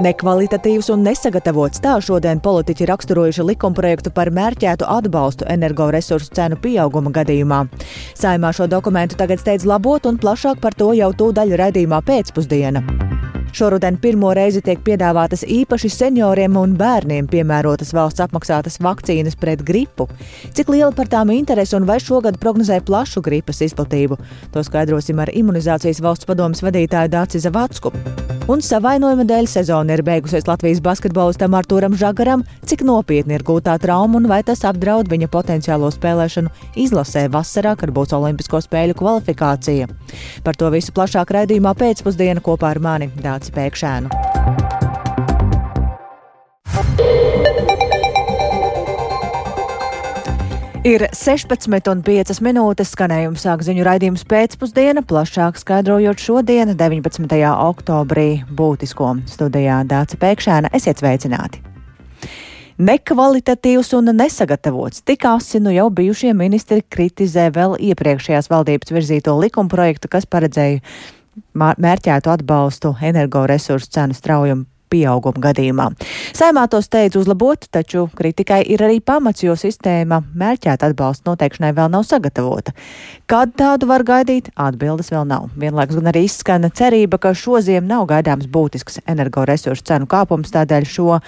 Nekvalitatīvs un nesagatavots tā šodien politiķi raksturojuši likumprojektu par mērķētu atbalstu energoresursu cenu pieauguma gadījumā. Saimā šo dokumentu tagad steidz labot un plašāk par to jau tūdaļ raidījumā pēcpusdiena. Šoruden pirmo reizi tiek piedāvātas īpaši senioriem un bērniem piemērotas valsts apmaksātas vakcīnas pret gripu. Cik liela par tām interese un vai šogad prognozē plašu gripas izplatību? To skaidrosim ar imunizācijas valsts padomas vadītāju Dāci Zavacku. Un savainojuma dēļ sezona ir beigusies Latvijas basketbolistam Arturam Žagaram, cik nopietni ir gūtā trauma un vai tas apdraud viņa potenciālo spēlēšanu izlasē vasarā, kad būs Olimpisko spēļu kvalifikācija. Par to visu plašāk raidījumā pēcpusdiena kopā ar mani Dāci. Dāci Pēkšēnu. Ir 16,5 minūtes skanējums sāk ziņu raidījums pēcpusdiena, plašāk skaidrojot šodien, 19. oktobrī, būtisko studijā Dāca Pēkšēna. Esiet sveicināti! Nekvalitatīvs un nesagatavots. Tik asi nu jau bijušie ministri kritizē vēl iepriekšējās valdības virzīto likumprojektu, kas paredzēja mērķētu atbalstu energoresursu cenu straujumu pieauguma gadījumā. Saimā to steidz uzlabot, taču kritikai ir arī pamats, jo sistēma mērķēta atbalsta noteikšanai vēl nav sagatavota. Kad tādu var gaidīt, atbildes vēl nav. Vienlaikus gan arī izskana cerība, ka šoziem nav gaidāms būtisks energoresursu cenu kāpums, tādēļ šo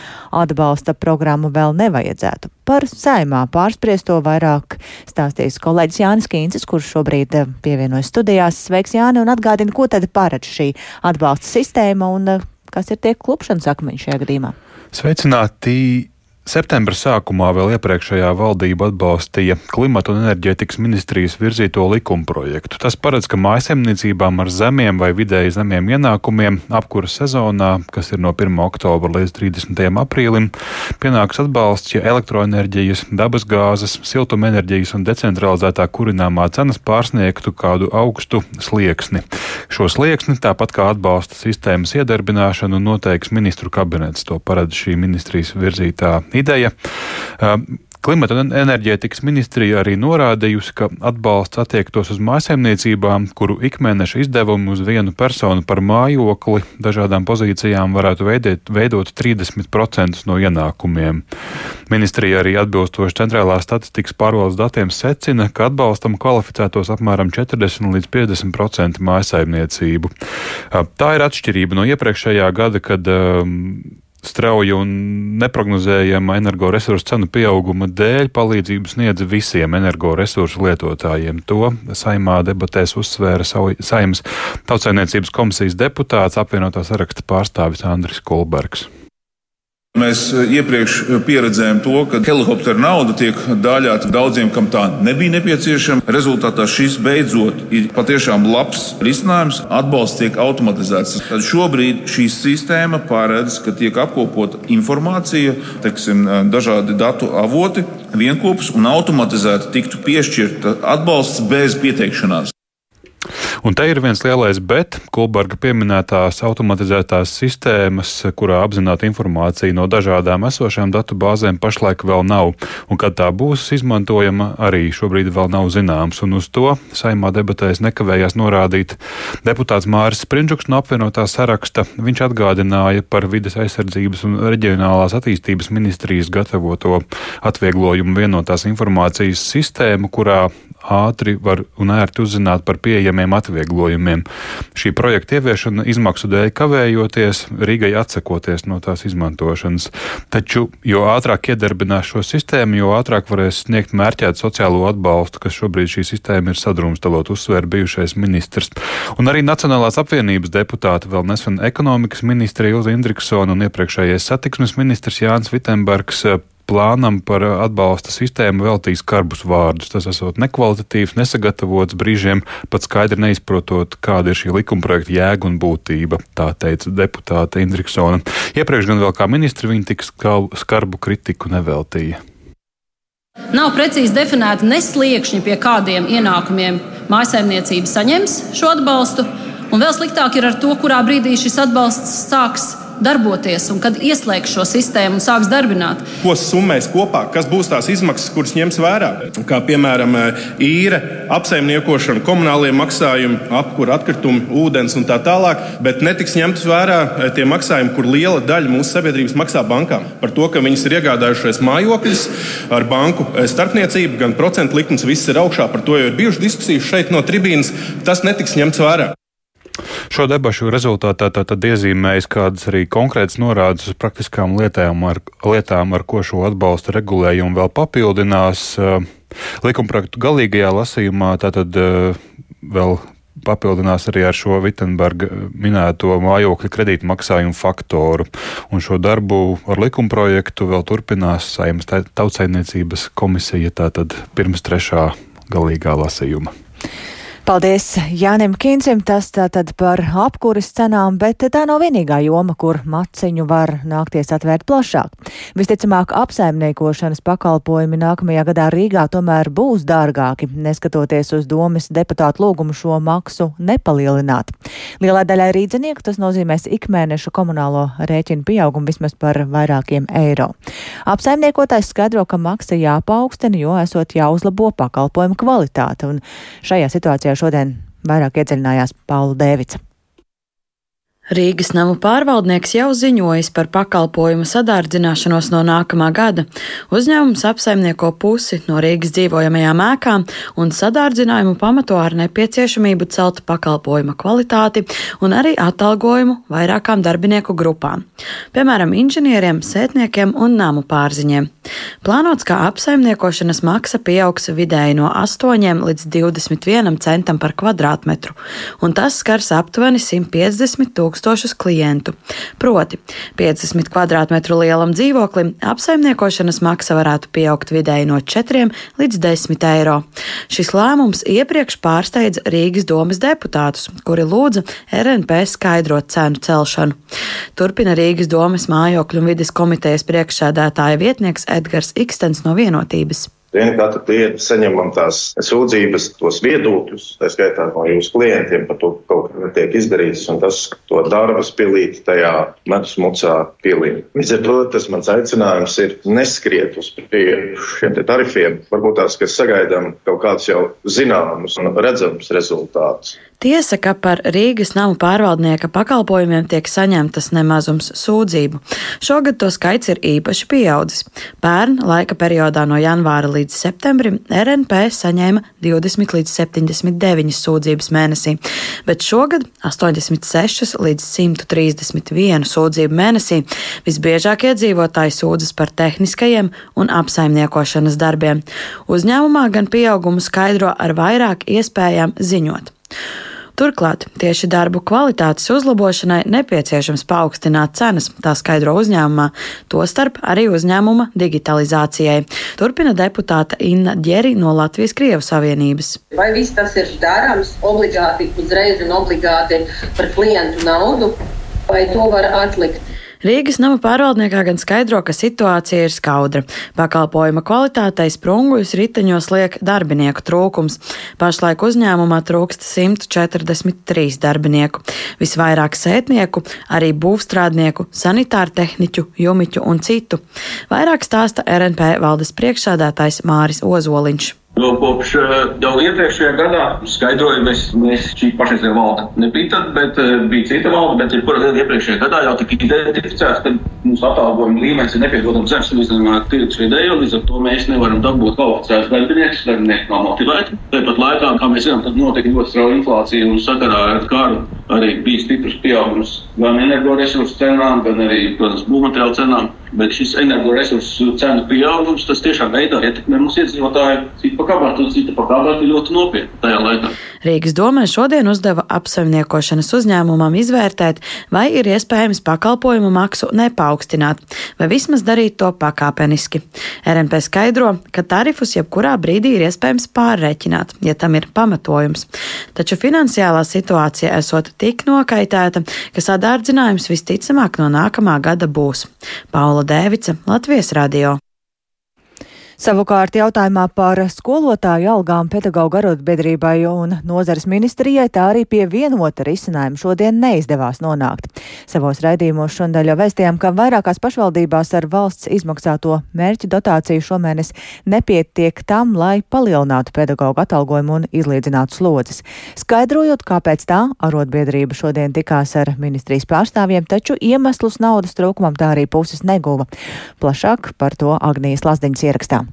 atbalsta programmu vēl nevajadzētu. Par saimā pārspriesto vairāk stāstīs kolēģis Jānis Kīncis, kurš šobrīd eh, pievienojas studijās. Sveiks, Jāni, un atgādina, ko tad paredz šī atbalsta sistēma un eh, kas ir tie klupšanas akmeņi šajā gadījumā. Sveicināti! Septembra sākumā vēl iepriekšējā valdība atbalstīja klimata un enerģētikas ministrijas virzīto likumprojektu. Tas paredz, ka mājasemniecībām ar zemiem vai vidēji zemiem ienākumiem apkuras sezonā, kas ir no 1. oktobra līdz 30. aprīlim, pienāks atbalsts, ja elektroenerģijas, dabasgāzes, siltumenerģijas un decentralizētā kurināmā cenas pārsniegtu kādu augstu slieksni. Šo slieksni, tāpat kā atbalsta sistēmas iedarbināšanu, noteiks ministru kabinets. To paredz šī ministrijas virzītā ideja. Klimata un enerģētikas ministrija arī norādījusi, ka atbalsts attiektos uz mājsaimniecībām, kuru ikmēneša izdevumi uz vienu personu par mājokli dažādām pozīcijām varētu veidēt, veidot 30% no ienākumiem. Ministrija arī atbilstoši centrālās statistikas pārvaldes datiem secina, ka atbalstam kvalificētos apmēram 40 līdz 50% mājsaimniecību. Tā ir atšķirība no iepriekšējā gada, kad um, strauja un neparedzējama energoresursu cenu pieauguma dēļ palīdzību sniedz visiem energoresursu lietotājiem. To saimā debatēs uzsvēra saimnes tautsainiecības komisijas deputāts apvienotā saraksta pārstāvis Andris Kolbergs. Mēs eh, iepriekš eh, pieredzējām to, ka helikoptera nauda tiek dāļāta daudziem, kam tā nebija nepieciešama. Rezultātā šis beidzot ir patiešām labs risinājums. Atbalsts tiek automatizēts. Tad šobrīd šī sistēma paredz, ka tiek apkopota informācija, teiksim, eh, dažādi datu avoti, vienopus un automatizēti tiktu piešķirta atbalsts bez pieteikšanās. Un te ir viens lielais bet, Kulberga pieminētās automatizētās sistēmas, kurā apzināta informācija no dažādām esošām datu bāzēm pašlaik vēl nav. Un kad tā būs izmantojama, arī šobrīd vēl nav zināms. Un uz to saimā debatēs nekavējās norādīt deputāts Māris Sprindžuks no apvienotā saraksta. Viņš atgādināja par vides aizsardzības un reģionālās attīstības ministrijas gatavoto atvieglojumu vienotās informācijas sistēmu, kurā ātri var un ērti uzzināt par pieejamiem atvieglojumiem. Šī projekta ieviešana izmaksu dēļ kavējoties, Rīgai atsakoties no tās izmantošanas. Taču, jo ātrāk iedarbinās šo sistēmu, jo ātrāk varēs sniegt mērķētu sociālo atbalstu, kas šobrīd šī sistēma ir sadrumstalot, uzsvēra bijušais ministrs. Un arī Nacionālās apvienības deputāti vēl nesen ekonomikas ministrija Ilza Indriksona un iepriekšējais satiksmes ministrs Jānis Vitsenbergs plānam par atbalsta sistēmu veltīs skarbus vārdus. Tas esot nekvalitatīvs, nesagatavots, brīžiem pat skaidri neizprotot, kāda ir šī likumprojekta jēga un būtība, tā teica deputāte Indriksona. Iepriekš gan vēl kā ministri viņa tik skarbu kritiku neveltīja. Nav precīzi definēti nesliekšņi, pie kādiem ienākumiem mājsaimniecība saņems šo atbalstu, un vēl sliktāk ir ar to, kurā brīdī šis atbalsts sāks darboties un kad ieslēgs šo sistēmu un sāks darbināt. Ko summēs kopā, kas būs tās izmaksas, kuras ņems vērā? Kā piemēram īre, apsaimniekošana, komunālie maksājumi, apkūra atkritumi, ūdens un tā tālāk, bet netiks ņemts vērā tie maksājumi, kur liela daļa mūsu sabiedrības maksā bankām. Par to, ka viņas ir iegādājušies mājokļus ar banku starpniecību, gan procentu likums, viss ir augšā. Par to jau ir bijušas diskusijas šeit no tribīnas. Tas netiks ņemts vērā. Šo debašu rezultātā tad iezīmējas kādas arī konkrētas norādes uz praktiskām lietām, ar, lietām, ar ko šo atbalsta regulējumu vēl papildinās. Likumprojektu galīgajā lasījumā tātad vēl papildinās arī ar šo Vitsenberga minēto mājokļa kredītu maksājumu faktoru. Un šo darbu ar likumprojektu vēl turpinās Saimnes tautsainiecības komisija tātad pirms trešā galīgā lasījuma. Paldies Jānim Kīncim, tas tātad par apkuras cenām, bet tā nav vienīgā joma, kur maciņu var nākties atvērt plašāk. Visticamāk, apsaimniekošanas pakalpojumi nākamajā gadā Rīgā tomēr būs dārgāki, neskatoties uz domas deputātu lūgumu šo maksu nepalielināt. Lielai daļai rīdzinieku tas nozīmēs ikmēneša komunālo rēķinu pieaugumu vismaz par vairākiem eiro. Apsaimniekotājs skaidro, ka maksa jāpaukstina, jo esot jāuzlabo pakalpojumu kvalitāte, un šajā situācijā šodien vairāk iedziļinājās Paula Dēvica. Rīgas namu pārvaldnieks jau ziņojis par pakalpojumu sadārdzināšanos no nākamā gada. Uzņēmums apsaimnieko pusi no Rīgas dzīvojamajām ēkām un sadārdzinājumu pamato ar nepieciešamību celt pakalpojuma kvalitāti un arī atalgojumu vairākām darbinieku grupām, piemēram, inženieriem, sētniekiem un namu pārziņiem. Plānots, ka apsaimniekošanas maksa pieaugs vidēji no 8 līdz 21 centam par kvadrātmetru, un tas skars aptuveni 150 tūkstoši tūkstošus klientu. Proti, 50 km2 lielam dzīvoklim apsaimniekošanas maksa varētu pieaugt vidēji no 4 līdz 10 eiro. Šis lēmums iepriekš pārsteidza Rīgas domas deputātus, kuri lūdza RNP skaidrot cenu celšanu. Turpina Rīgas domas mājokļu un vides komitejas priekšsēdētāja vietnieks Edgars Ikstens no vienotības. Vienu katru dienu saņemam tās sūdzības, tos viedokļus, tā skaitā no jūsu klientiem par to, ka kaut kas netiek izdarīts, un tas to darbu spilīt tajā medus mucā pielīm. Līdz ar to tas mans aicinājums ir neskriet uz priekšu šiem tarifiem, varbūt tās, ka sagaidām kaut kādus jau zināmus un redzamus rezultātus. Tiesa, ka par Rīgas namu pārvaldnieka pakalpojumiem tiek saņemtas nemazums sūdzību. Šogad to skaits ir īpaši pieaudzis. Pērn laika periodā no janvāra līdz septembrim RNP saņēma 20 līdz 79 sūdzības mēnesī, bet šogad 86 līdz 131 sūdzību mēnesī. Visbiežāk iedzīvotāji sūdzas par tehniskajiem un apsaimniekošanas darbiem. Uzņēmumā gan pieaugumu skaidro ar vairāk iespējām ziņot. Turklāt tieši darbu kvalitātes uzlabošanai nepieciešams paaugstināt cenas, tā skaidro uzņēmumā, tostarp arī uzņēmuma digitalizācijai. Turpina deputāta Inna Ģeri no Latvijas Krievu Savienības. Vai viss tas ir darāms obligāti uzreiz un obligāti par klientu naudu, vai to var atlikt? Rīgas nama pārvaldniekā gan skaidro, ka situācija ir skaudra. Pakalpojuma kvalitātei sprunguļus riteņos liek darbinieku trūkums. Pašlaik uzņēmumā trūkst 143 darbinieku. Visvairāk sētnieku, arī būvstrādnieku, sanitāru tehniķu, jumiķu un citu. Vairāk stāsta RNP valdes priekšsādātājs Māris Ozoliņš. Vēl kopš eh, jau iepriekšējā gadā skaidroju, mēs, mēs šī pašreizējā valde nebija tad, bet uh, bija cita valde, bet jebkurā gadījumā iepriekšējā gadā jau tika identificēts, ka mūsu atalgojuma līmenis ir nepiedodams zems salīdzinājumā tirgus vidējo, līdz ar to mēs nevaram dabūt kvalificētus darbiniekus, darbinieki nav motivēti. Tāpat laikā, kā mēs zinām, tad notika ļoti strauja inflācija un sakarā ar karu arī bija stiprs pieaugums gan energoresursu cenām, gan arī, protams, būvmateriālu cenām. Bet šis energoresursu cenu pieaugums, tiešām veidā ietekmē mūsu iedzīvotāju citu pa kabātu, citu pa kabātu ļoti nopietni tajā laikā. Rīgas domē šodien uzdeva apsaimniekošanas uzņēmumam izvērtēt, vai ir iespējams pakalpojumu maksu nepaukstināt, vai vismaz darīt to pakāpeniski. RNP skaidro, ka tarifus jebkurā brīdī ir iespējams pārreķināt, ja tam ir pamatojums. Taču finansiālā situācija esot tik nokaitēta, ka sadārdzinājums visticamāk no nākamā gada būs. Paula Dēvica, Latvijas radio. Savukārt jautājumā par skolotāju algām pedagoģu arotbiedrībai un nozares ministrijai tā arī pie vienota risinājuma šodien neizdevās nonākt. Savos raidījumos šodien jau vēstījām, ka vairākās pašvaldībās ar valsts izmaksāto mērķu dotāciju šomēnes nepietiek tam, lai palielinātu pedagoģu atalgojumu un izlīdzinātu slodzes. Skaidrojot, kāpēc tā arotbiedrība šodien tikās ar ministrijas pārstāvjiem, taču iemeslus naudas trūkumam tā arī puses neguva. Plašāk par to Agnijas Lazdiņas ierakstā.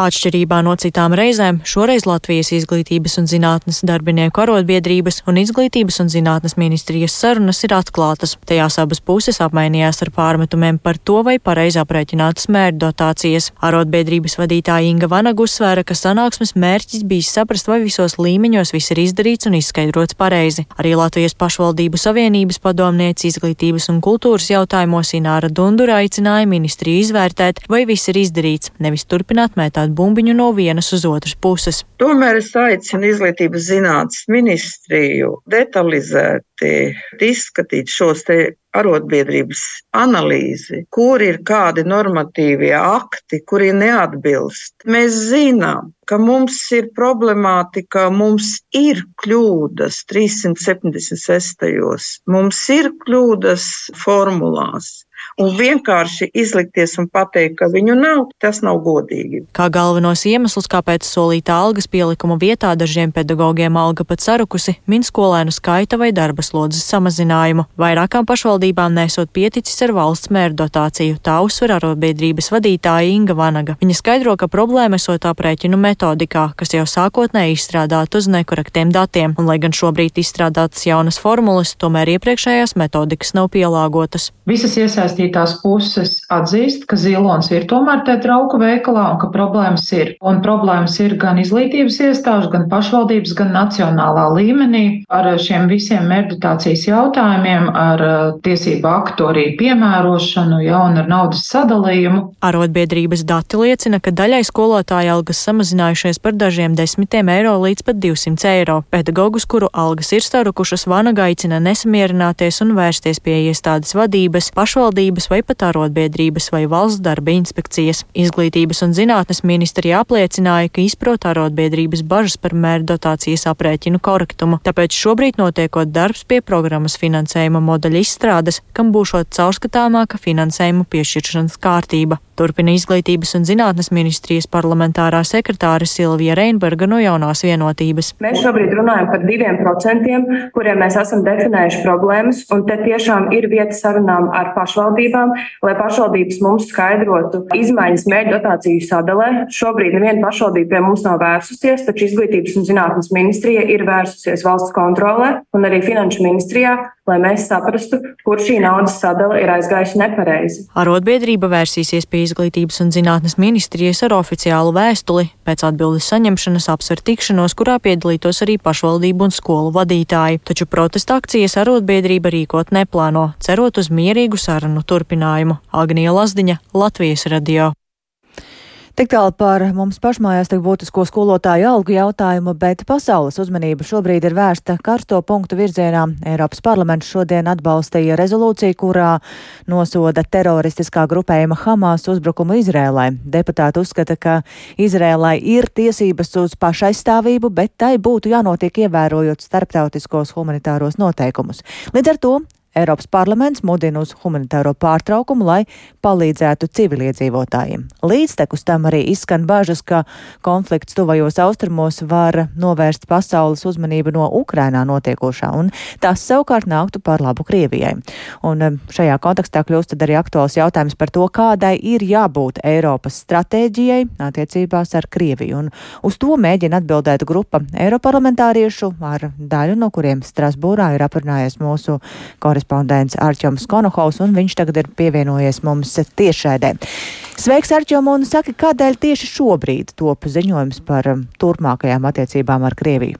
Atšķirībā no citām reizēm, šoreiz Latvijas izglītības un zinātnes darbinieku arotbiedrības un izglītības un zinātnes ministrijas sarunas ir atklātas. Tajās abas puses apmainījās ar pārmetumiem par to, vai pareizi aprēķinātas mērķu dotācijas. Arotbiedrības vadītāja Inga Vanaga uzsvēra, ka sanāksmes mērķis bijis saprast, vai visos līmeņos viss ir izdarīts un izskaidrots pareizi. Arī Latvijas pašvaldību savienības padomniece izglītības un kultūras jautājumos Ināra Dundura aicināja ministriju izvērtēt, vai viss ir izdarīts, nevis turpināt mētāt metāt bumbiņu no vienas uz otras puses. Tomēr es aicinu izglītības zinātnes ministriju detalizēti izskatīt šos te arotbiedrības analīzi, kur ir kādi normatīvie akti, kuri neatbilst. Mēs zinām, ka mums ir problemātika, mums ir kļūdas 376. Mums ir kļūdas formulās. Un vienkārši izlikties un pateikt, ka viņu nav, tas nav godīgi. Kā galvenos iemeslus, kāpēc solītā algas pielikuma vietā dažiem pedagogiem alga pat sarukusi, min skolēnu skaita vai darba slodzes samazinājumu. Vairākām pašvaldībām nesot pieticis ar valsts mēru dotāciju, tā uzsver arotbiedrības vadītāja Inga Vanaga. Viņa skaidro, ka problēma esot aprēķinu metodikā, kas jau sākotnēji izstrādāta uz nekorektiem datiem, un lai gan šobrīd izstrādātas jaunas formulas, tomēr iepriekšējās metodikas nav pielāgotas. Visas iesaistītās puses atzīst, ka zilons ir tomēr te trauku veikalā un ka problēmas ir. Un problēmas ir gan izglītības iestāžu, gan pašvaldības, gan nacionālā līmenī ar šiem visiem meditācijas jautājumiem, ar uh, tiesību aktu arī piemērošanu, ja, un ar naudas sadalījumu. Arotbiedrības dati liecina, ka daļai skolotāja algas samazinājušies par dažiem desmitiem eiro līdz pat 200 eiro. Pedagogus, kuru algas ir starukušas, Vanaga aicina nesamierināties un vērsties pie iestādes vadības valdības, pašvaldības vai pat arotbiedrības vai valsts darba inspekcijas. Izglītības un zinātnes ministrija apliecināja, ka izprot arotbiedrības bažas par mēru dotācijas aprēķinu korektumu, tāpēc šobrīd notiekot darbs pie programmas finansējuma modeļa izstrādes, kam būšot caurskatāmāka finansējuma piešķiršanas kārtība. Turpina izglītības un zinātnes ministrijas parlamentārā sekretāra Silvija Reinberga no jaunās vienotības. Mēs šobrīd runājam par diviem procentiem, kuriem mēs esam definējuši problēmas, un te tiešām ir vieta sarunām ar pašvaldībām, lai pašvaldības mums skaidrotu izmaiņas mērķu dotāciju sadalē. Šobrīd neviena pašvaldība pie mums nav vērsusies, taču izglītības un zinātnes ministrija ir vērsusies valsts kontrolē un arī finanšu ministrijā, lai mēs saprastu, kur šī naudas sadala ir aizgājusi nepareizi. Arotbiedrība vērsīsies pie izglītības un zinātnes ministrijas ar oficiālu vēstuli. Pēc atbildes saņemšanas apsver tikšanos, kurā piedalītos arī pašvaldību un skolu vadītāji. Taču protesta akcijas arotbiedrība rīkot neplāno, cerot uz mierīgu sarunu turpinājumu. Agnija Lazdiņa, Latvijas radio. Tik tālu par mums pašmājās tik būtisko skolotāju algu jautājumu, bet pasaules uzmanība šobrīd ir vērsta karsto punktu virzienā. Eiropas parlaments šodien atbalstīja rezolūciju, kurā nosoda teroristiskā grupējuma Hamas uzbrukumu Izrēlai. Deputāti uzskata, ka Izrēlai ir tiesības uz pašaizstāvību, bet tai būtu jānotiek ievērojot starptautiskos humanitāros noteikumus. Līdz ar to Eiropas parlaments mudina uz humanitāro pārtraukumu, lai palīdzētu civiliedzīvotājiem. Līdztekus tam arī izskan bažas, ka konflikts tuvajos austrumos var novērst pasaules uzmanību no Ukrainā notiekošā, un tas savukārt nāktu par labu Krievijai. Un um, šajā kontekstā kļūst arī aktuāls jautājums par to, kādai ir jābūt Eiropas stratēģijai attiecībās ar Krieviju. Un uz to mēģina atbildēt grupa Eiroparlamentāriešu, ar daļu no kuriem Strasbūrā ir aprunājies mūsu korespondents korespondents Arčoms Konohaus, un viņš tagad ir pievienojies mums tiešraidē. Sveiks, Arčom, un saki, kādēļ tieši šobrīd top ziņojums par um, turpmākajām attiecībām ar Krieviju?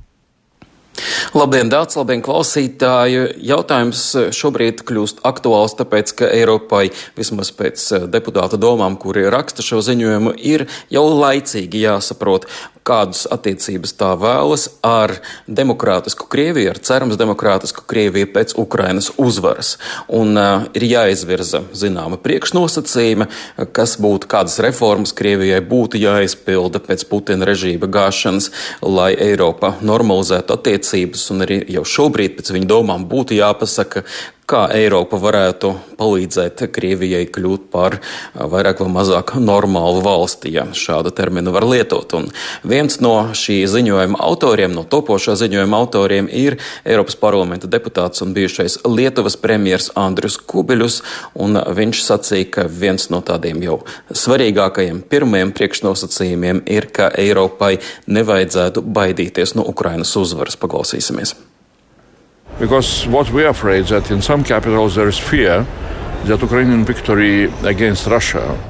Labdien, Dārts, labdien, klausītāji! Jautājums šobrīd kļūst aktuāls, tāpēc, ka Eiropai, vismaz pēc eh, deputāta domām, kuri raksta šo ziņojumu, ir jau laicīgi jāsaprot, kādas attiecības tā vēlas ar demokrātisku Krieviju, ar cerams demokrātisku Krieviju pēc Ukrainas uzvaras. Un uh, ir jāizvirza zināma priekšnosacījuma, kas būtu, kādas reformas Krievijai būtu jāizpilda pēc Putina režīma gāšanas, lai Eiropa normalizētu attiecības, un arī jau šobrīd pēc viņa domām būtu jāpasaka, kā Eiropa varētu palīdzēt Krievijai kļūt par vairāk vai mazāk normālu valsti, ja šādu terminu var lietot. Un viens no šī ziņojuma autoriem, no topošā ziņojuma autoriem, ir Eiropas parlamenta deputāts un bijušais Lietuvas premjers Andrius Kubiļus, un viņš sacīja, ka viens no tādiem jau svarīgākajiem pirmajiem priekšnosacījumiem ir, ka Eiropai nevajadzētu baidīties no Ukrainas uzvaras. Paklausīsimies! Because what we are afraid that in some capitals there is fear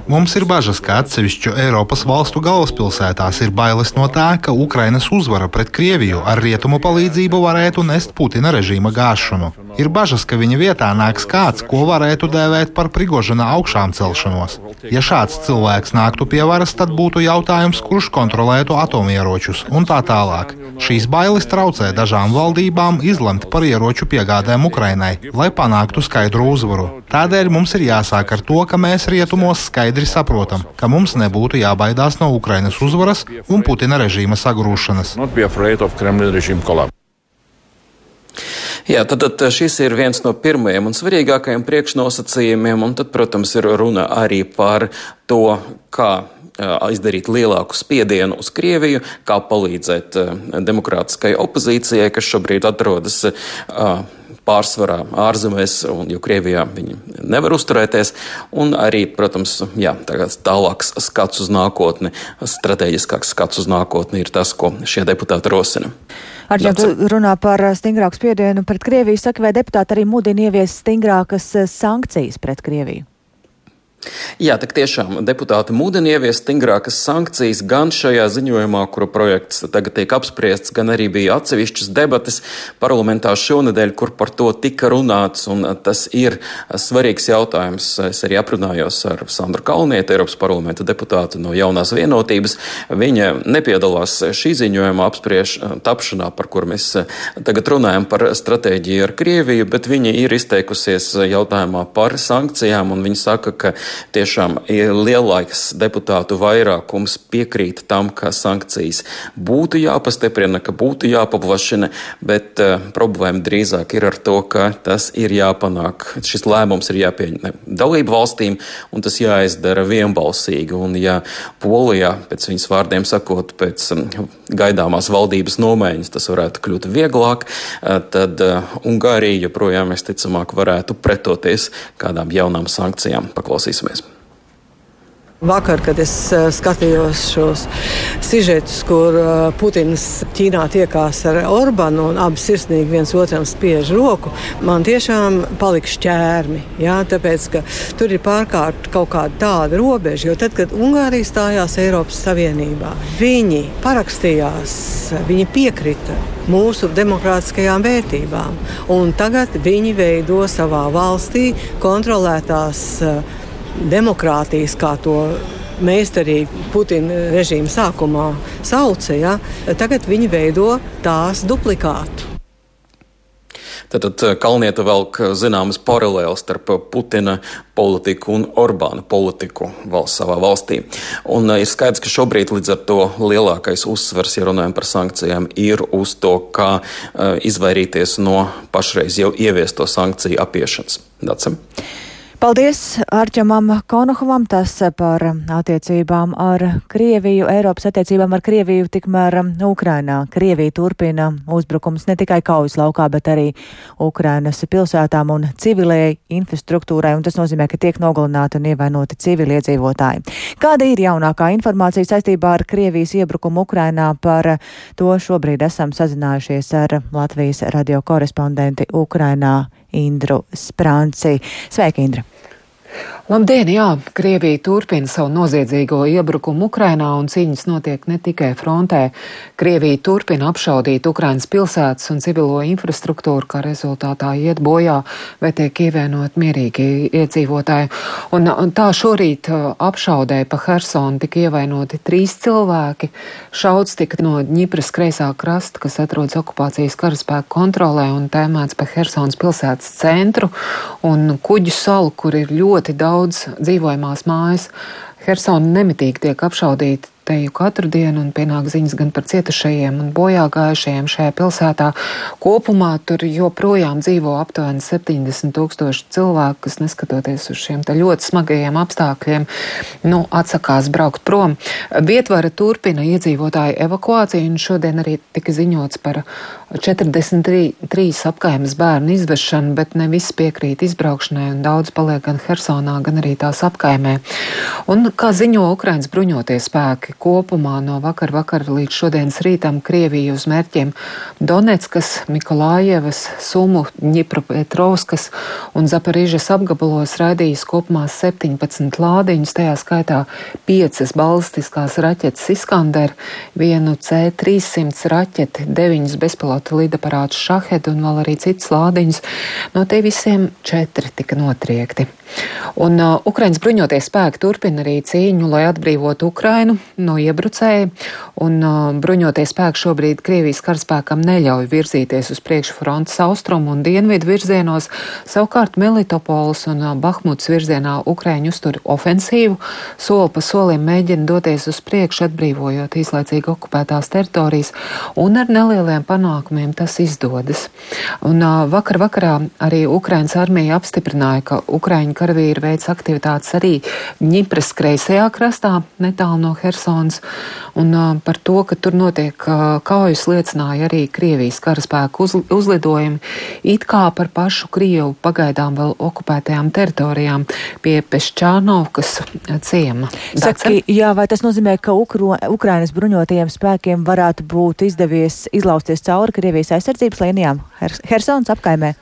Mums ir bažas, ka atsevišķu Eiropas valstu galvaspilsētās ir bailes no tā, ka Ukrainas uzvara pret Krieviju ar rietumu palīdzību varētu nest Putina režīma gāšanu. Ir bažas, ka viņa vietā nāks kāds, ko varētu dēvēt par Prigožina augšām celšanos. Ja šāds cilvēks nāktu pie varas, tad būtu jautājums, kurš kontrolētu atomieročus un tā tālāk. Šīs bailes traucē dažām valdībām izlemt par ieroču piegādēm Ukrainai, lai panāktu skaidru uzvaru. Tādēļ mums ir jāsāk ar to, ka mēs rietumos skaidri saprotam, ka mums nebūtu jābaidās no Ukrainas uzvaras un Putina režīma sagrūšanas. Jā, tad, tad šis ir viens no pirmajiem un svarīgākajiem priekšnosacījumiem, un tad, protams, ir runa arī par to, kā izdarīt lielāku spiedienu uz Krieviju, kā palīdzēt demokrātiskai opozīcijai, kas šobrīd atrodas pārsvarā ārzemēs, un jo Krievijā viņi nevar uzturēties, un arī, protams, jā, tālāks skats uz nākotni, strateģiskāks skats uz nākotni ir tas, ko šie deputāti rosina. Arģēn, tu runā par stingrāku spiedienu pret Krieviju, saka, vai deputāti arī mudina ieviest stingrākas sankcijas pret Krieviju? Jā, tik tiešām deputāti mudina ieviest stingrākas sankcijas gan šajā ziņojumā, kura projekts tagad tiek apspriests, gan arī bija atsevišķas debatas parlamentā šonadēļ, kur par to tika runāts, un tas ir svarīgs jautājums. Es arī aprunājos ar Sandru Kalnietu, Eiropas parlamenta deputātu no jaunās vienotības. Viņa nepiedalās šī ziņojuma apspriež tapšanā, par kur mēs tagad runājam par stratēģiju ar Krieviju, bet viņa ir izteikusies jautājumā par sankcijām, un viņa saka, ka tiešām lielāks deputātu vairākums piekrīt tam, ka sankcijas būtu jāpastiprina, ka būtu jāpaplašina, bet uh, problēma drīzāk ir ar to, ka tas ir jāpanāk. Šis lēmums ir jāpieņem dalību valstīm, un tas jāizdara vienbalsīgi. Un, ja Polijā, pēc viņas vārdiem sakot, pēc gaidāmās valdības nomaiņas tas varētu kļūt vieglāk, uh, tad uh, Ungārija joprojām, es ticamāk, varētu pretoties kādām jaunām sankcijām. Paklausīsim klausīsimies. Vakar, kad es uh, skatījos šos sižetus, kur uh, Putins Ķīnā tiekās ar Orbānu un abi sirsnīgi viens otram spiež roku, man tiešām palika šķērmi. Jā, tāpēc, ka tur ir pārkārt kaut kāda tāda robeža, jo tad, kad Ungārija stājās Eiropas Savienībā, viņi parakstījās, viņi piekrita mūsu demokrātiskajām vērtībām. Un tagad viņi veido savā valstī kontrolētās uh, demokrātijas, kā to meistarīgi Putina režīma sākumā sauca, ja, tagad viņi veido tās duplikātu. Tātad eh, Kalnieta velk zināmas paralēlas starp Putina politiku un Orbāna politiku valsts savā valstī. Un eh, ir skaidrs, ka šobrīd līdz ar to lielākais uzsvers, ja runājam par sankcijām, ir uz to, kā uh, izvairīties no pašreiz jau ieviesto sankciju apiešanas. Dacem. Paldies Arķamam Konohovam, tas par attiecībām ar Krieviju, Eiropas attiecībām ar Krieviju, tikmēr Ukrainā. Krievija turpina uzbrukums ne tikai kaujas laukā, bet arī Ukrainas pilsētām un civilējai infrastruktūrai, un tas nozīmē, ka tiek nogalināti un ievainoti civiliedzīvotāji. Kāda ir jaunākā informācija saistībā ar Krievijas iebrukumu Ukrainā? Par to šobrīd esam sazinājušies ar Latvijas radio korespondenti Ukrainā Indru Sprānci. Sveika, Indra! Labdien, jā! Krievija turpina savu noziedzīgo iebrukumu Ukrainā un cīņas notiek ne tikai frontē. Krievija turpina apšaudīt Ukrainas pilsētas un civilo infrastruktūru, kā rezultātā iet bojā vai tiek ievienot mierīgi iedzīvotāji. Un, un tā šorīt uh, apšaudē pa Hersonu tika ievainoti trīs cilvēki. Šauds tika no Ņipras kreisā krasta, kas atrodas okupācijas karaspēku kontrolē un tēmēts pa Hersonas pilsētas centru un kuģu salu, kur ir ļoti daudz daudz dzīvojamās mājas. Hersona nemitīgi tiek apšaudīta teju katru dienu, un pienāk ziņas gan par cietušajiem un bojā gājušajiem šajā pilsētā. Kopumā tur joprojām dzīvo aptuveni 70 tūkstoši cilvēku, kas neskatoties uz šiem ļoti smagajiem apstākļiem, nu, atsakās braukt prom. Vietvara turpina iedzīvotāju evakuāciju, un šodien arī tika ziņots par 43 apkaimes bērnu izvešanu, bet ne visi piekrīt izbraukšanai, un daudz paliek gan Hersonā, gan arī tās apkaimē. Un, kā ziņo Ukrainas bruņotie spēki, kopumā no vakar vakar līdz šodienas rītam Krievija uz mērķiem Donetskas, Mikolājevas, Sumu, Ņipropetrovskas un Zaparižas apgabalos raidījis kopumā 17 lādiņus, tajā skaitā 5 balistiskās raķetes Iskander, vienu C-300 raķeti, 9 bezpilota lidaparātus Šahed un vēl arī citas lādiņas. No tie visiem četri tika notriekti. Un uh, Ukraiņas bruņotie spēki turpina arī cīņu, lai atbrīvotu Ukrainu no iebrucēja, un uh, bruņotie spēki šobrīd Krievijas karaspēkam neļauj virzīties uz priekšu frontes austrumu un dienvidu virzienos, savukārt Melitopols un uh, Bahmuts virzienā Ukraiņu uztur ofensīvu, soli pa solim mēģina doties uz priekšu, atbrīvojot īslaicīgi okupētās teritorijas, un ar nelieliem panākumiem tas izdodas. Un uh, vakar vakarā arī Ukrainas armija apstiprināja, ka Ukraiņu karavīri veids aktivitātes arī Ņipras kreisajā krastā, netālu no Helsonas, un uh, par to, ka tur notiek uh, kaujas liecināja arī Krievijas karaspēku uz, uzlidojumi, it kā par pašu Krievu pagaidām vēl okupētajām teritorijām pie Pešķānovkas ciema. Saki, jā, vai tas nozīmē, ka Ukro, Ukrainas bruņotajiem spēkiem varētu būt izdevies izlausties cauri Krievijas aizsardzības līnijām Hersons apkaimē?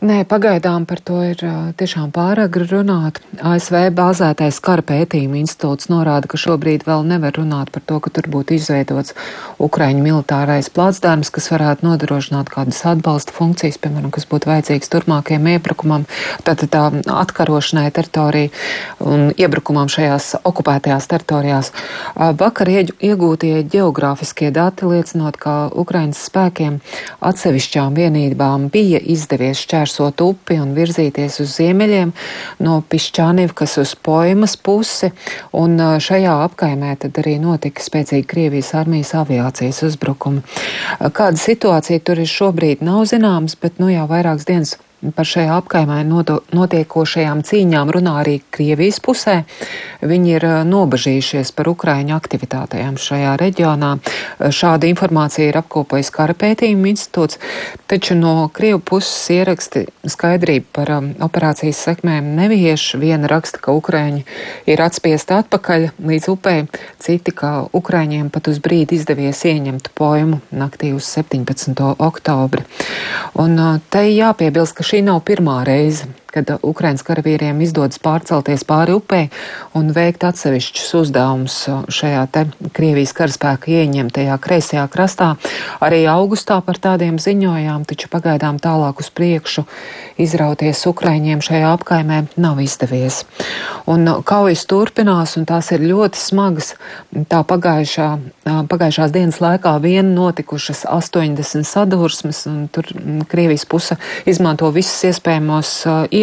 Nē, pagaidām par to ir tiešām pāragri runāt. ASV bāzētais kara pētījuma institūts norāda, ka šobrīd vēl nevar runāt par to, ka tur būtu izveidots Ukraiņu militārais plātsdārms, kas varētu nodrošināt kādas atbalsta funkcijas, piemēram, kas būtu vajadzīgs turpmākajam iebrukumam, tātad tā atkarošanai teritoriju un iebrukumam šajās okupētajās teritorijās. Vakar iegūtie geogrāfiskie dati liecinot, ka Ukraiņas spēkiem atsevišķām vienībām bija izdevies šķērs šķērsot upi un virzīties uz ziemeļiem no Pišķānivkas uz Poimas pusi, un šajā apkaimē tad arī notika spēcīgi Krievijas armijas aviācijas uzbrukumi. Kāda situācija tur ir šobrīd nav zināms, bet nu jau vairākas dienas Par šajā apkaimē notiekošajām cīņām runā arī Krievijas pusē. Viņi ir nobažījušies par Ukraiņu aktivitātēm šajā reģionā. Šādu informāciju ir apkopojis Kara pētījuma institūts, taču no Krievu puses ieraksti skaidrību par um, operācijas sekmēm nevieš. Viena raksta, ka Ukraiņi ir atspiesti atpakaļ līdz upei, citi, ka Ukraiņiem pat uz brīdi izdevies ieņemt pojumu naktī uz 17. oktobri. Un te jāpiebilst, ka šī nav pirmā reize, kad Ukraiņas karavīriem izdodas pārcelties pāri upē un veikt atsevišķus uzdevumus šajā te Krievijas karaspēka ieņemtajā kreisajā krastā. Arī augustā par tādiem ziņojām, taču pagaidām tālāk uz priekšu izrauties Ukraiņiem šajā apkaimē nav izdevies. Un kaujas turpinās, un tās ir ļoti smagas. Tā pagājušā, pagājušās dienas laikā vien notikušas 80 sadursmes, un tur Krievijas puse izmanto visus iespējamos ieročus,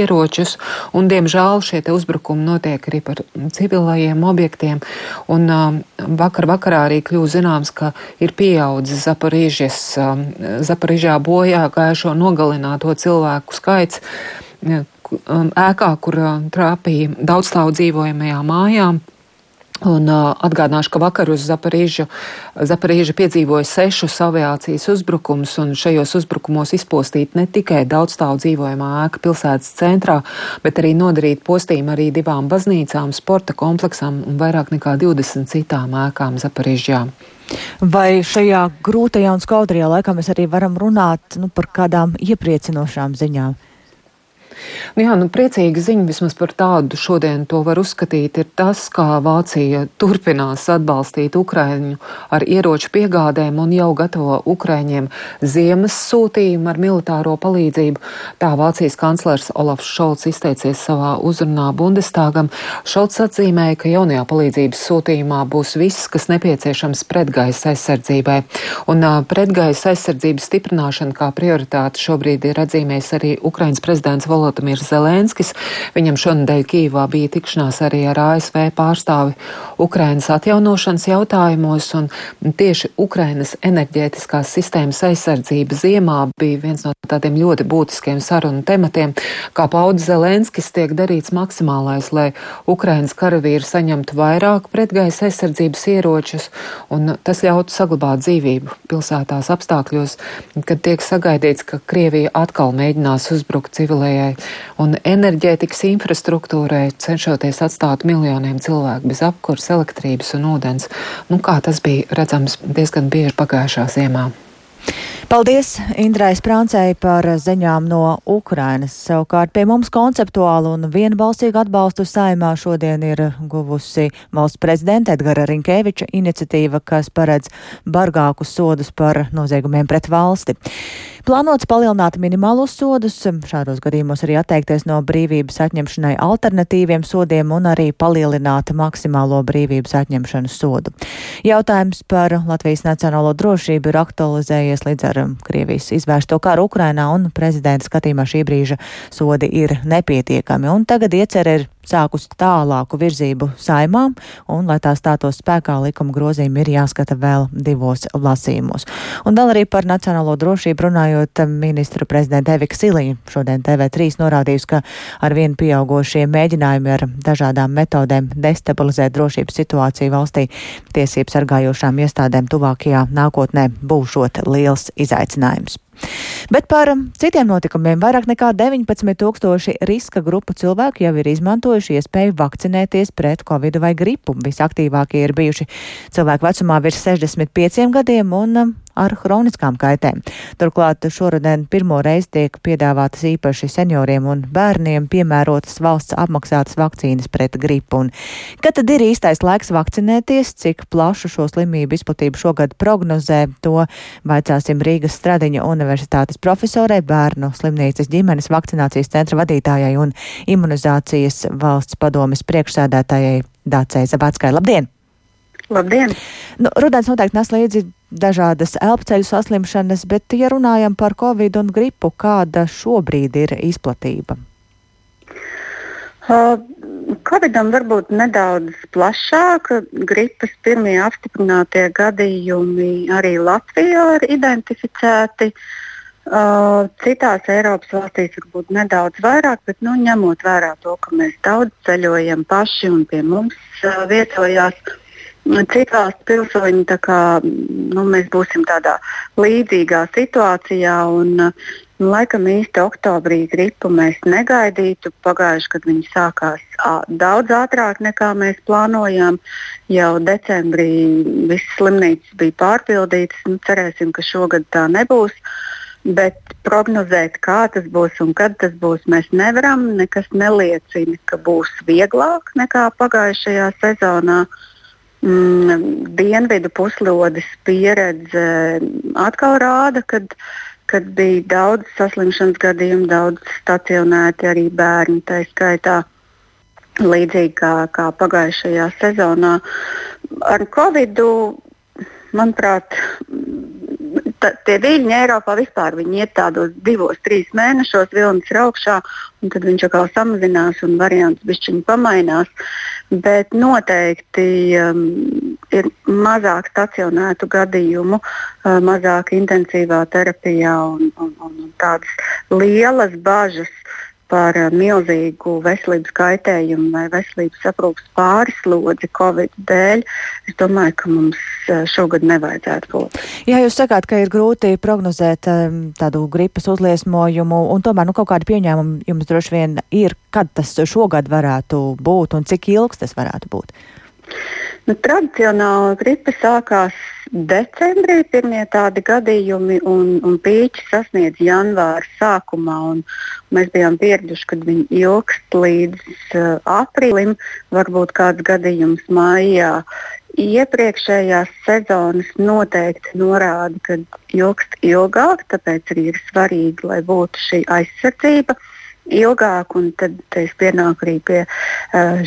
un diemžēl šie uzbrukumi notiek arī par civilajiem objektiem. Un vakar vakarā arī kļūst zināms, ka ir pieaudzis Zaparīžas, Zaparīžā bojā gājušo nogalināto cilvēku skaits ēkā, kur trāpīja daudzstāvu dzīvojamajām mājām. Un uh, atgādināšu, ka vakar uz Zaparīžu, Zaparīža piedzīvoja sešus aviācijas uzbrukumus, un šajos uzbrukumos izpostīta ne tikai daudzstāvu dzīvojamā ēka pilsētas centrā, bet arī nodarīt postījumu arī divām baznīcām, sporta kompleksām un vairāk nekā 20 citām ēkām Zaparīžā. Vai šajā grūtajā un skaudrajā laikā mēs arī varam runāt nu, par kādām iepriecinošām ziņām? Nu jā, nu, priecīga ziņa vismaz par tādu šodien to var uzskatīt, ir tas, kā Vācija turpinās atbalstīt Ukraiņu ar ieroču piegādēm un jau gatavo Ukraiņiem ziemas sūtījumu ar militāro palīdzību. Tā Vācijas kanclers Olafs Šolts izteicies savā uzrunā Bundestagam. Šolts atzīmēja, ka jaunajā palīdzības sūtījumā būs viss, kas nepieciešams pretgaisa aizsardzībai. Un uh, pretgaisa aizsardzības stiprināšana kā prioritāte šobrīd ir atzīmējis arī Ukraiņas prezidents Volodimirs Zelenskis. Viņam šonadēļ Kīvā bija tikšanās arī ar ASV pārstāvi Ukrainas atjaunošanas jautājumos, un tieši Ukrainas enerģētiskās sistēmas aizsardzība ziemā bija viens no tādiem ļoti būtiskiem sarunu tematiem. Kā paudz Zelenskis, tiek darīts maksimālais, lai Ukrainas karavīri saņemtu vairāk pretgaisa aizsardzības ieročus, un tas ļautu saglabāt dzīvību pilsētās apstākļos, kad tiek sagaidīts, ka Krievija atkal mēģinās uzbrukt civilējai un enerģētikas infrastruktūrai, cenšoties atstāt miljoniem cilvēku bez apkurs, elektrības un ūdens. Nu, kā tas bija redzams diezgan bieži pagājušā ziemā. Paldies Indrai Sprāncei par ziņām no Ukrainas. Savukārt pie mums konceptuālu un vienbalsīgu atbalstu saimā šodien ir guvusi valsts prezidenta Edgara Rinkēviča iniciatīva, kas paredz bargākus sodus par noziegumiem pret valsti. Plānots palielināt minimālos sodus, šādos gadījumos arī atteikties no brīvības atņemšanai alternatīviem sodiem un arī palielināt maksimālo brīvības atņemšanas sodu. Jautājums par Latvijas nacionālo drošību ir aktualizējies līdz ar Krievijas izvērsto karu Ukrainā un prezidenta skatījumā šī brīža sodi ir nepietiekami. Un tagad iecer ir sākus tālāku virzību saimām, un, lai tā stātos spēkā, likuma grozījumi ir jāskata vēl divos lasījumos. Un vēl arī par nacionālo drošību runājot, ministra prezidenta Evika Silija šodien TV3 norādījusi, ka ar vien pieaugošie mēģinājumi ar dažādām metodēm destabilizēt drošības situāciju valstī tiesību sargājošām iestādēm tuvākajā nākotnē būšot liels izaicinājums. Bet par citiem notikumiem vairāk nekā 19 tūkstoši riska grupu cilvēku jau ir izmantojuši iespēju vakcinēties pret covid vai gripu. Visaktīvākie ir bijuši cilvēki vecumā virs 65 gadiem un um, ar hroniskām kaitēm. Turklāt šoruden pirmo reizi tiek piedāvātas īpaši senioriem un bērniem piemērotas valsts apmaksātas vakcīnas pret gripu. Un kad tad ir īstais laiks vakcinēties, cik plašu šo slimību izplatību šogad prognozē, to vaicāsim Rīgas Stradiņa universitātes profesorai, bērnu slimnīcas ģimenes vakcinācijas centra vadītājai un imunizācijas valsts padomes priekšsēdētājai Dācei Zabātskai. Labdien! Labdien! Nu, rudens noteikti nes līdzi dažādas elpceļu saslimšanas, bet, ja runājam par covid un gripu, kāda šobrīd ir izplatība? Uh, Covidam varbūt nedaudz plašāka. Gripas pirmie apstiprinātie gadījumi arī Latvijā ir identificēti. Uh, citās Eiropas valstīs varbūt nedaudz vairāk, bet nu, ņemot vērā to, ka mēs daudz ceļojam paši un pie mums uh, vietojās, uh, Citās pilsoņi, kā, nu, mēs būsim tādā līdzīgā situācijā. Un, nu, laikam īsti oktobrī gripu mēs negaidītu. Pagājuši, kad viņi sākās daudz ātrāk nekā mēs plānojām. Jau decembrī visas slimnīcas bija pārpildītas. Nu, cerēsim, ka šogad tā nebūs. Bet prognozēt, kā tas būs un kad tas būs, mēs nevaram. Nekas neliecina, ka būs vieglāk nekā pagājušajā sezonā. Uh, dienvidu puslodes pieredze atkal rāda, kad, kad bija daudz saslimšanas gadījumu, daudz stacionēti arī bērni. Tā skaitā līdzīgi kā, kā pagājušajā sezonā. Ar Covid, manuprāt, ta, tie viļņi Eiropā vispār iet tādos divos, trīs mēnešos, vilnis ir augšā, un tad viņš atkal samazinās un variants bišķiņi pamainās. Bet noteikti um, ir mazāk stacionētu gadījumu, uh, mazāk intensīvā terapijā un, un, un tādas lielas bažas par uh, milzīgu veselības kaitējumu vai veselības aprūpas pārslodzi Covid dēļ, es domāju, ka mums uh, šogad nevajadzētu būt. Jā, jūs sakāt, ka ir grūti prognozēt um, tādu gripas uzliesmojumu, un tomēr nu, kaut kādi pieņēmumi jums droši vien ir, kad tas šogad varētu būt un cik ilgs tas varētu būt. Nu, tradicionāli gripa sākās decembrī, pirmie tādi gadījumi, un, un pīķi sasniedz janvāra sākumā. Mēs bijām pieraduši, ka viņi ilgst līdz uh, aprīlim, varbūt kāds gadījums maijā. Iepriekšējās sezonas noteikti norāda, ka ilgst ilgāk, tāpēc arī ir svarīgi, lai būtu šī aizsardzība. Uh, ilgāk, un tad es pienāku arī pie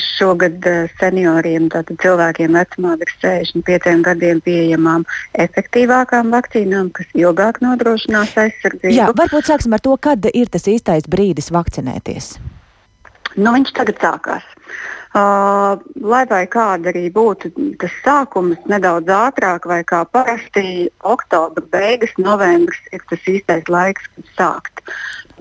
šogad senioriem, tātad cilvēkiem vecumā virs 65 gadiem pieejamām efektīvākām vakcīnām, kas ilgāk nodrošinās aizsardzību. Jā, varbūt sāksim ar to, kad ir tas īstais brīdis vakcinēties. Nu, viņš tagad sākās. Uh, lai vai kāda arī būtu tas sākums, nedaudz ātrāk, vai kā parasti oktobra beigas, novembris ir tas īstais laiks, kad sākt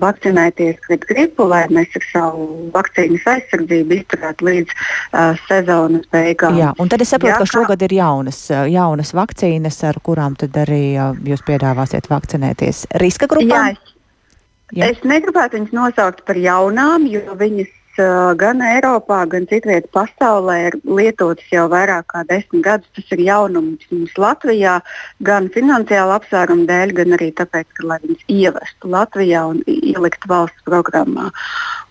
vakcinēties pret gripu, lai mēs ar savu vakcīnas aizsardzību izturētu līdz uh, sezonas beigām. Jā, un tad es saprotu, Jā, ka šogad ir jaunas, jaunas vakcīnas, ar kurām tad arī uh, jūs piedāvāsiet vakcinēties. Riska grupām? Jā, es, Jā. es negribētu viņas nosaukt par jaunām, jo viņas gan Eiropā, gan citvietā pasaulē ir lietotas jau vairāk kā desmit gadus. Tas ir jaunums mums Latvijā, gan finansiāla apsvēruma dēļ, gan arī tāpēc, ka viņas ievestu Latvijā un ieliktu valsts programmā.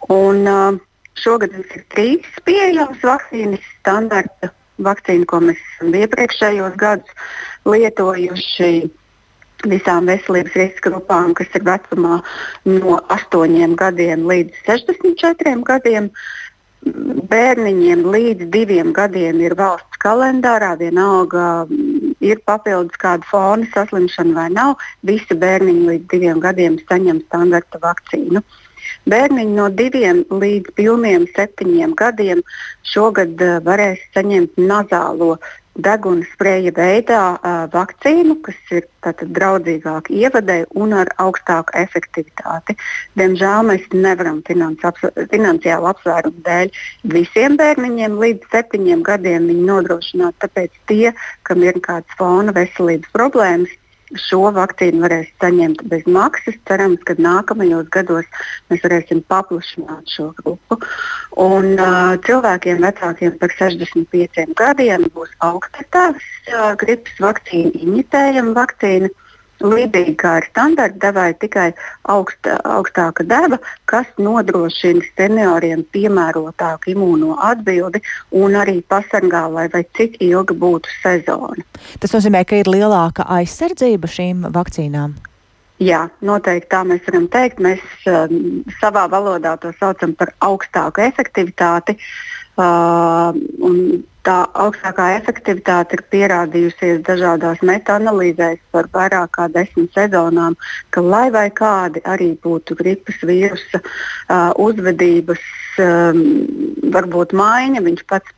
Un, uh, šogad mums ir trīs pieejamas vakcīnas, standarta vakcīna, ko mēs esam iepriekšējos gadus lietojuši visām veselības riska grupām, kas ir vecumā no 8 gadiem līdz 64 gadiem. Bērniņiem līdz diviem gadiem ir valsts kalendārā, vienalga ir papildus kāda fona saslimšana vai nav. Visi bērniņi līdz diviem gadiem saņem standarta vakcīnu. Bērniņi no diviem līdz pilniem septiņiem gadiem šogad uh, varēs saņemt nazālo deguna spreja veidā uh, vakcīnu, kas ir draudzīgāka ievadē un ar augstāku efektivitāti. Diemžēl mēs nevaram finansiālu apsvērumu dēļ visiem bērniņiem līdz septiņiem gadiem nodrošināt. Tāpēc tie, kam ir kādas fona veselības problēmas, šo vakcīnu varēs saņemt bez maksas. Cerams, ka nākamajos gados mēs varēsim paplašināt šo grupu. Un, uh, cilvēkiem vecākiem par 65 gadiem būs augstākās uh, gripas vakcīna, imitējama vakcīna. Uh, līdzīgi kā ar standarta devēju, tikai augsta, augstāka deva, kas nodrošina senioriem piemērotāku imūno atbildi un arī pasargā, lai vai cik ilga būtu sezona. Tas nozīmē, ka ir lielāka aizsardzība šīm vakcīnām. Jā, noteikti tā mēs varam teikt. Mēs uh, savā valodā to saucam par augstāku efektivitāti. Uh, tā augstākā efektivitāte ir pierādījusies dažādās metaanalīzēs par vairāk kā desmit sezonām, ka lai vai kādi arī būtu gripas vīrusa uh, uzvedības, um, varbūt maiņa, viņš pats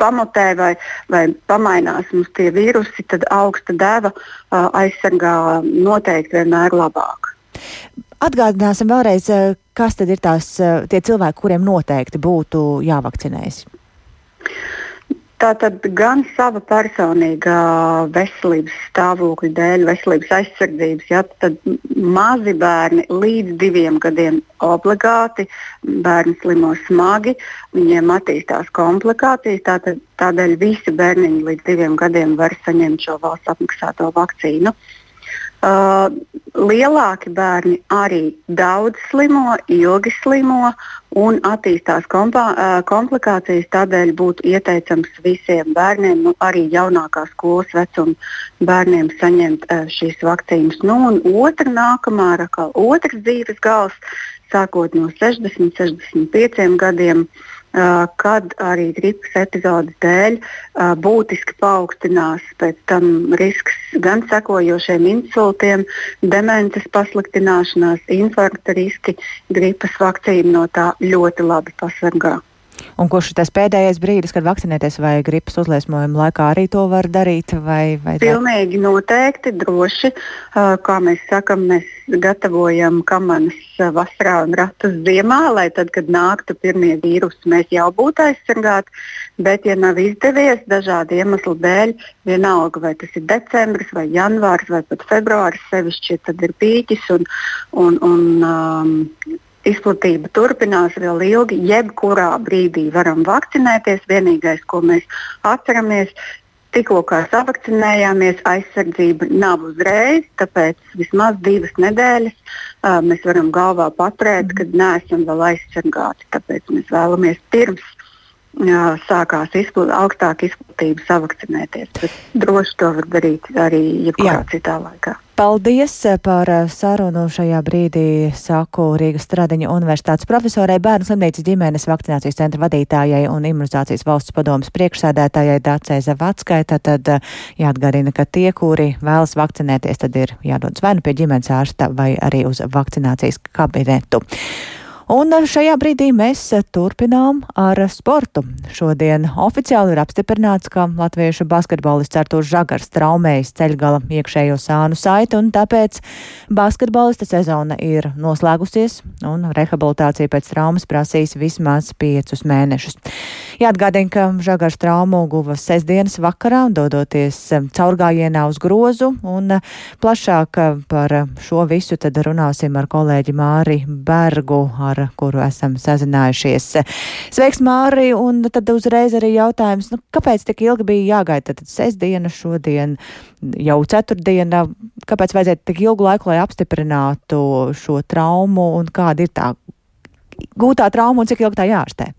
pamotē vai, vai pamainās mums tie vīrusi, tad augsta deva uh, aizsargā noteikti vienmēr labāk. Atgādināsim vēlreiz, kas tad ir tās, tie cilvēki, kuriem noteikti būtu jāvakcinējas. Tātad gan sava personīgā veselības stāvokļa dēļ, veselības aizsardzības, ja, tad mazi bērni līdz diviem gadiem obligāti, bērni slimo smagi, viņiem attīstās komplikācijas. Tātad, tādēļ visi bērniņi līdz diviem gadiem var saņemt šo valsts apmaksāto vakcīnu. Uh, Uh, lielāki bērni arī daudz slimo, ilgi slimo un attīstās kompā, uh, komplikācijas. Tādēļ būtu ieteicams visiem bērniem, nu, arī jaunākā skolas vecuma bērniem, saņemt uh, šīs vakcīnas. Nu, otra nākamā, kā otrs dzīves gals, sākot no 60, 65 gadiem. Uh, kad arī gripas epizodes dēļ būtiski paaugstinās pēc tam risks gan sekojošiem insultiem, demences pasliktināšanās, infarkta riski. Gripas vakcīna no tā ļoti labi pasargā. Un kurš ir tas pēdējais brīdis, kad vakcinēties vai gripas uzliesmojuma laikā arī to var darīt? Vai, vai Pilnīgi tā? noteikti, droši. Kā mēs sakam, mēs gatavojam kamanas vasarā un ratus ziemā, lai tad, kad nāktu pirmie vīrusi, mēs jau būtu aizsargāti. Bet, ja nav izdevies dažādu iemeslu dēļ, vienalga vai tas ir decembris, vai janvārs, vai pat februāris, sevišķi tad ir pīķis un, un, un um, izplatība turpinās vēl ilgi. Jebkurā brīdī varam vakcinēties. Vienīgais, ko mēs atceramies, tikko savakcinējāmies, aizsardzība nav uzreiz, tāpēc vismaz divas nedēļas uh, mēs varam galvā paturēt, kad neesam vēl aizsargāti. Tāpēc mēs vēlamies pirms uh, sākās izplat, augstāka izplatība savakcinēties. Bet droši to var darīt arī jebkurā Jā. citā laikā. Paldies par sarunu šajā brīdī, saku Rīgas Stradiņa universitātes profesorai, bērnu slimnīcas ģimenes vakcinācijas centra vadītājai un imunizācijas valsts padomas priekšsēdētājai Dācei Zavatskai. Tad jāatgādina, ka tie, kuri vēlas vakcinēties, tad ir jādodas vai nu pie ģimenes ārsta vai arī uz vakcinācijas kabinetu. Un šajā brīdī mēs turpinām ar sportu. Šodien oficiāli ir apstiprināts, ka latviešu basketbolists Artūrs Žagars traumējis ceļgala iekšējo sānu saiti, un tāpēc basketbolista sezona ir noslēgusies, un rehabilitācija pēc traumas prasīs vismaz piecus mēnešus. Jāatgādina, ka Žagars traumu guva sestdienas vakarā, dodoties caurgājienā uz grozu, un plašāk par šo visu tad runāsim ar kolēģi Māri Bergu. Ar ar kuru esam sazinājušies. Sveiks, Māri! Un tad uzreiz arī jautājums, nu, kāpēc tik ilgi bija jāgaida? Tad sestdiena šodien, jau ceturtdiena. Kāpēc vajadzēja tik ilgu laiku, lai apstiprinātu šo traumu un kāda ir tā gūtā trauma un cik ilgi tā jārastē?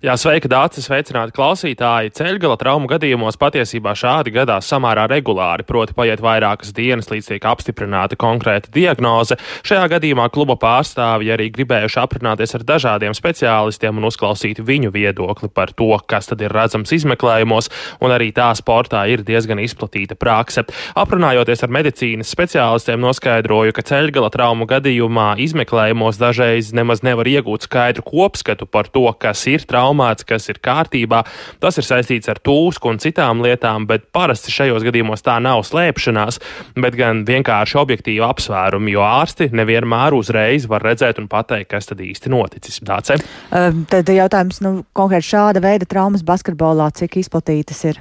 Jā, sveika, Dārcis, sveicināti klausītāji. Ceļgala traumu gadījumos patiesībā šādi gadās samērā regulāri, proti paiet vairākas dienas, līdz tiek apstiprināta konkrēta diagnoze. Šajā gadījumā kluba pārstāvji arī gribējuši aprunāties ar dažādiem speciālistiem un uzklausīt viņu viedokli par to, kas tad ir redzams izmeklējumos, un arī tā sportā ir diezgan izplatīta prakse. Aprunājoties ar medicīnas speciālistiem, noskaidroju, ka ceļgala traumu gadījumā izmeklējumos dažreiz nemaz nevar iegūt skaidru kopskatu par to, kas ir trauma traumēts, kas ir kārtībā. Tas ir saistīts ar tūsku un citām lietām, bet parasti šajos gadījumos tā nav slēpšanās, bet gan vienkārši objektīva apsvērumi, jo ārsti nevienmēr uzreiz var redzēt un pateikt, kas tad īsti noticis. Dāce? Tad jautājums, nu, konkrēti šāda veida traumas basketbolā, cik izplatītas ir?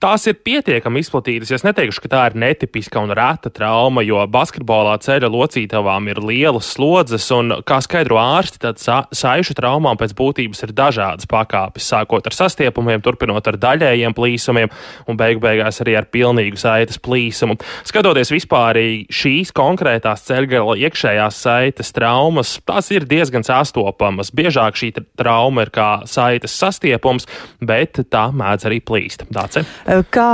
Tās ir pietiekami izplatītas. Es neteikšu, ka tā ir netipiska un reta trauma, jo basketbolā ceļa locītavām ir lielas slodzes, un, kā skaidro ārsti, tad sa saišu traumām pēc būtības ir dažādas pakāpes, sākot ar sastiepumiem, turpinot ar daļējiem plīsumiem un beigu beigās arī ar pilnīgu saites plīsumu. Skatoties vispār šīs konkrētās ceļgala iekšējās saites traumas, tās ir diezgan sastopamas. Biežāk šī trauma ir kā saites sastiepums, bet tā mēdz arī plīst. Dāce? Kā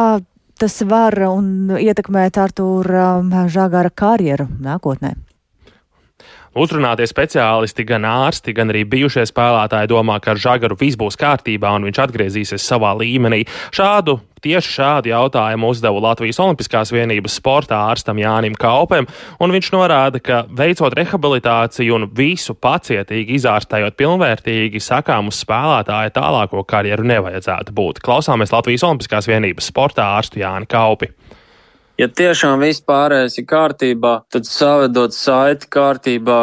tas var un ietekmēt Artūra Žagara karjeru nākotnē? Uzrunātie speciālisti, gan ārsti, gan arī bijušie spēlētāji domā, ka ar Žagaru viss būs kārtībā un viņš atgriezīsies savā līmenī. Šādu Tieši šādu jautājumu uzdeva Latvijas Olimpiskās vienības sportā ārstam Jānim Kaupem, un viņš norāda, ka veicot rehabilitāciju un visu pacietīgi izārstējot pilnvērtīgi, sakām uz spēlētāja tālāko karjeru nevajadzētu būt. Klausāmies Latvijas Olimpiskās vienības sportā ārstu Jāni Kaupi. Ja tiešām viss pārējais ir kārtībā, tad savedot saiti kārtībā,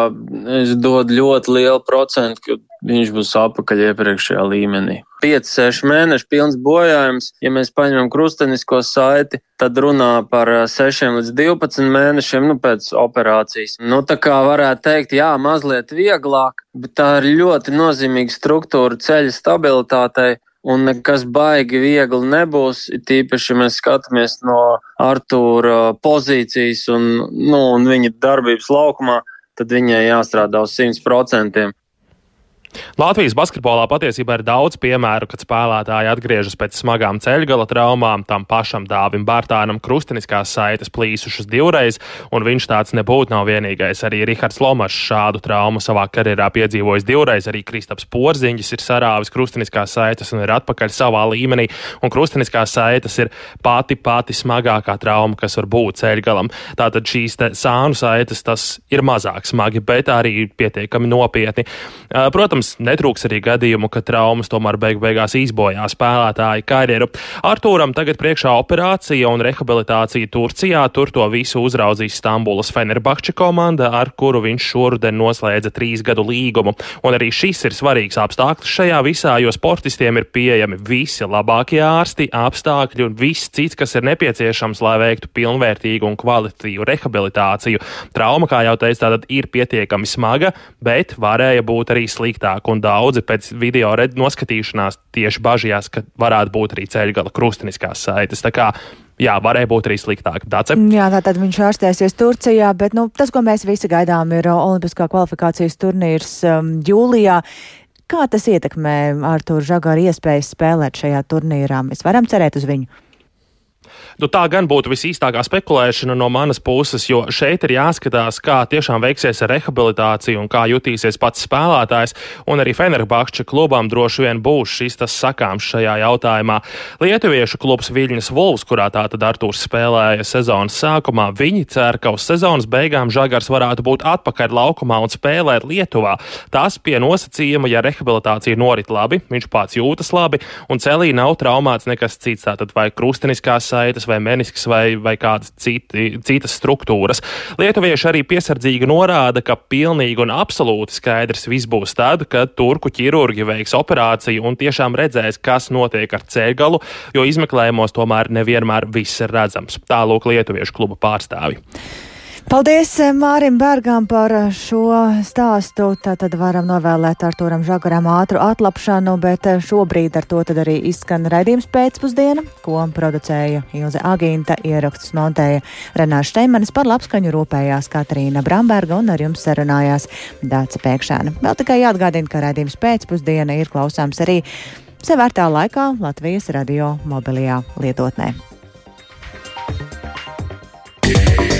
es dodu ļoti lielu procentu, ka viņš būs apakaļ iepriekšējā līmenī. 5, 6 mēneši pilns bojājums. Ja mēs paņemam krustenisko saiti, tad runā par 6 līdz 12 mēnešiem nu, pēc operācijas. Nu, tā kā varētu teikt, jā, mazliet vieglāk, bet tā ir ļoti nozīmīga struktūra ceļa stabilitātei. Un nekas baigi viegli nebūs. Tīpaši, ja mēs skatāmies no Artūra pozīcijas un, nu, un viņa darbības laukumā, tad viņai jāstrādā uz 100%. Latvijas basketbolā patiesībā ir daudz piemēru, kad spēlētāji atgriežas pēc smagām ceļgala traumām. Tam pašam Dāvim Bārtānam krustiniskās saites plīsušas divreiz, un viņš tāds nebūtu nav vienīgais. Arī Rihards Lomašs šādu traumu savā karjerā piedzīvojis divreiz. Arī Kristaps Porziņģis ir sarāvis krustiniskās saites un ir atpakaļ savā līmenī. Un krustiniskās saites ir pati pati smagākā trauma, kas var būt ceļgalam. Tātad šīs sānu saites tas ir mazāk smagi, bet arī pietiekami nopietni. Protams, Protams, netrūks arī gadījumu, ka traumas tomēr beig beigās izbojā spēlētāju karjeru. Artūram tagad priekšā operācija un rehabilitācija Turcijā. Tur to visu uzraudzīs Stambulas Fenerbahče komanda, ar kuru viņš šoruden noslēdza trīs gadu līgumu. Un arī šis ir svarīgs apstākļus šajā visā, jo sportistiem ir pieejami visi labākie ārsti, apstākļi un viss cits, kas ir nepieciešams, lai veiktu pilnvērtīgu un kvalitatīvu rehabilitāciju. Trauma, kā jau teicu, tātad ir pietiekami smaga, bet varēja būt arī sliktāka sliktāk, un daudzi pēc video noskatīšanās tieši bažījās, ka varētu būt arī ceļgala krustiniskās saites. Tā kā jā, varēja būt arī sliktāk. Dace? Jā, tātad viņš ārstēsies Turcijā, bet nu, tas, ko mēs visi gaidām, ir Olimpiskā kvalifikācijas turnīrs um, jūlijā. Kā tas ietekmē Artur Žagaru iespējas spēlēt šajā turnīrā? Mēs varam cerēt uz viņu. Nu, tā gan būtu visīstākā spekulēšana no manas puses, jo šeit ir jāskatās, kā tiešām veiksies rehabilitācija un kā jutīsies pats spēlētājs, un arī Fenerbahča klubam droši vien būs šis tas sakāms šajā jautājumā. Lietuviešu klubs Viļņas Vulvs, kurā tātad Artūrs spēlēja sezonas sākumā, viņi cer, ka uz sezonas beigām Žagars varētu būt atpakaļ laukumā un spēlēt Lietuvā. Tas pie nosacījuma, ja rehabilitācija norit labi, viņš pats jūtas labi un celī nav traumāts nekas cits, tātad vai krusteniskās saites vai menisks vai, vai kādas citi, citas struktūras. Lietuvieši arī piesardzīgi norāda, ka pilnīgi un absolūti skaidrs viss būs tad, kad turku ķirurgi veiks operāciju un tiešām redzēs, kas notiek ar ceļgalu, jo izmeklējumos tomēr nevienmēr viss ir redzams. Tālūk Lietuviešu kluba pārstāvi. Paldies eh, Mārim Bērgām par eh, šo stāstu. Tātad varam novēlēt Arturam Žagaram ātru atlapšanu, bet eh, šobrīd ar to tad arī izskan raidījums pēcpusdiena, ko producēja Ilze Agīnta, ierakstus montēja Renāša Šteimanis par labskaņu rūpējās Katrīna Bramberga un ar jums sarunājās Dāca Pēkšēna. Vēl tikai jāatgādina, ka raidījums pēcpusdiena ir klausāms arī sevērtā laikā Latvijas radio mobilajā lietotnē. Yeah.